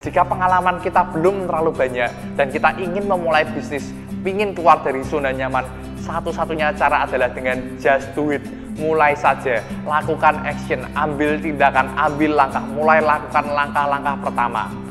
Jika pengalaman kita belum terlalu banyak dan kita ingin memulai bisnis, ingin keluar dari zona nyaman, satu-satunya cara adalah dengan just do it. Mulai saja, lakukan action, ambil tindakan, ambil langkah, mulai lakukan langkah-langkah pertama.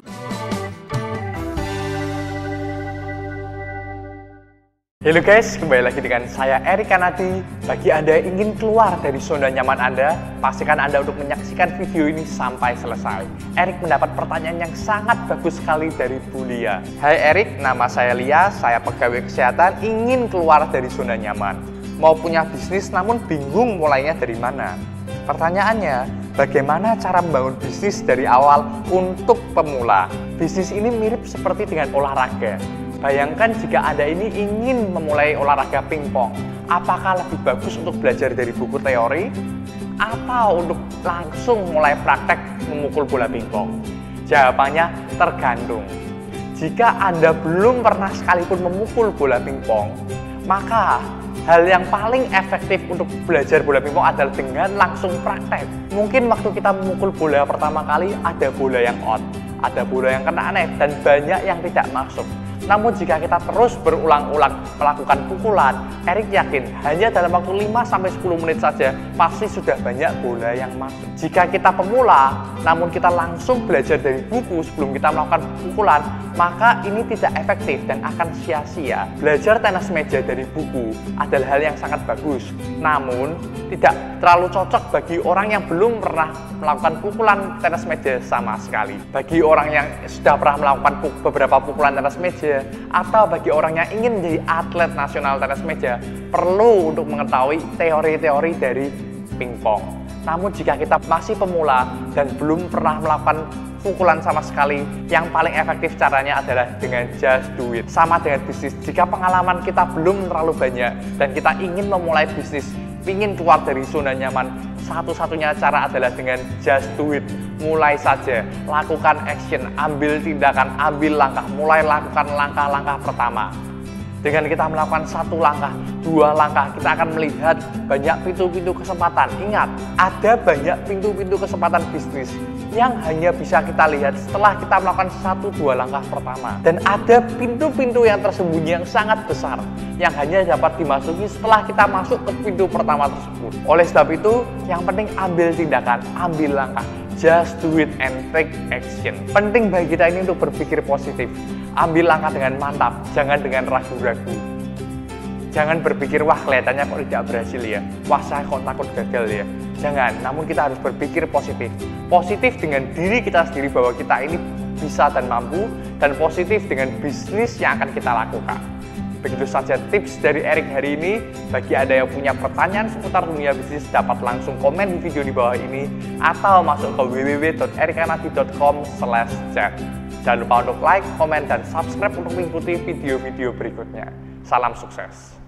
Halo guys, kembali lagi dengan saya Erik Kanadi. Bagi Anda yang ingin keluar dari zona nyaman Anda, pastikan Anda untuk menyaksikan video ini sampai selesai. Erik mendapat pertanyaan yang sangat bagus sekali dari Bu Lia. Hai Erik, nama saya Lia, saya pegawai kesehatan, ingin keluar dari zona nyaman. Mau punya bisnis namun bingung mulainya dari mana. Pertanyaannya, bagaimana cara membangun bisnis dari awal untuk pemula? Bisnis ini mirip seperti dengan olahraga Bayangkan jika Anda ini ingin memulai olahraga pingpong, apakah lebih bagus untuk belajar dari buku teori atau untuk langsung mulai praktek memukul bola pingpong? Jawabannya tergantung. Jika Anda belum pernah sekalipun memukul bola pingpong, maka hal yang paling efektif untuk belajar bola pingpong adalah dengan langsung praktek. Mungkin waktu kita memukul bola pertama kali ada bola yang out, ada bola yang kena net, dan banyak yang tidak masuk. Namun jika kita terus berulang-ulang melakukan pukulan, Erik yakin hanya dalam waktu 5-10 menit saja pasti sudah banyak bola yang masuk. Jika kita pemula, namun kita langsung belajar dari buku sebelum kita melakukan pukulan, maka ini tidak efektif dan akan sia-sia. Belajar tenis meja dari buku adalah hal yang sangat bagus, namun tidak terlalu cocok bagi orang yang belum pernah melakukan pukulan tenis meja sama sekali. Bagi orang yang sudah pernah melakukan beberapa pukulan tenis meja, atau bagi orang yang ingin menjadi atlet nasional tenis meja perlu untuk mengetahui teori-teori dari pingpong. Namun jika kita masih pemula dan belum pernah melakukan pukulan sama sekali, yang paling efektif caranya adalah dengan just do it. Sama dengan bisnis, jika pengalaman kita belum terlalu banyak dan kita ingin memulai bisnis, ingin keluar dari zona nyaman, satu-satunya cara adalah dengan just do it. Mulai saja, lakukan action, ambil tindakan, ambil langkah, mulai lakukan langkah-langkah pertama. Dengan kita melakukan satu langkah, dua langkah, kita akan melihat banyak pintu-pintu kesempatan. Ingat, ada banyak pintu-pintu kesempatan bisnis yang hanya bisa kita lihat setelah kita melakukan satu dua langkah pertama. Dan ada pintu-pintu yang tersembunyi yang sangat besar yang hanya dapat dimasuki setelah kita masuk ke pintu pertama tersebut. Oleh sebab itu, yang penting ambil tindakan, ambil langkah. Just do it and take action. Penting bagi kita ini untuk berpikir positif. Ambil langkah dengan mantap, jangan dengan ragu-ragu. Jangan berpikir, wah kelihatannya kok tidak berhasil ya. Wah saya kok takut gagal ya. Jangan, namun kita harus berpikir positif. Positif dengan diri kita sendiri bahwa kita ini bisa dan mampu, dan positif dengan bisnis yang akan kita lakukan. Begitu saja tips dari Erik hari ini. Bagi Anda yang punya pertanyaan seputar dunia bisnis, dapat langsung komen di video di bawah ini atau masuk ke www.erikanadi.com chat. Jangan lupa untuk like, komen, dan subscribe untuk mengikuti video-video berikutnya. Salam sukses!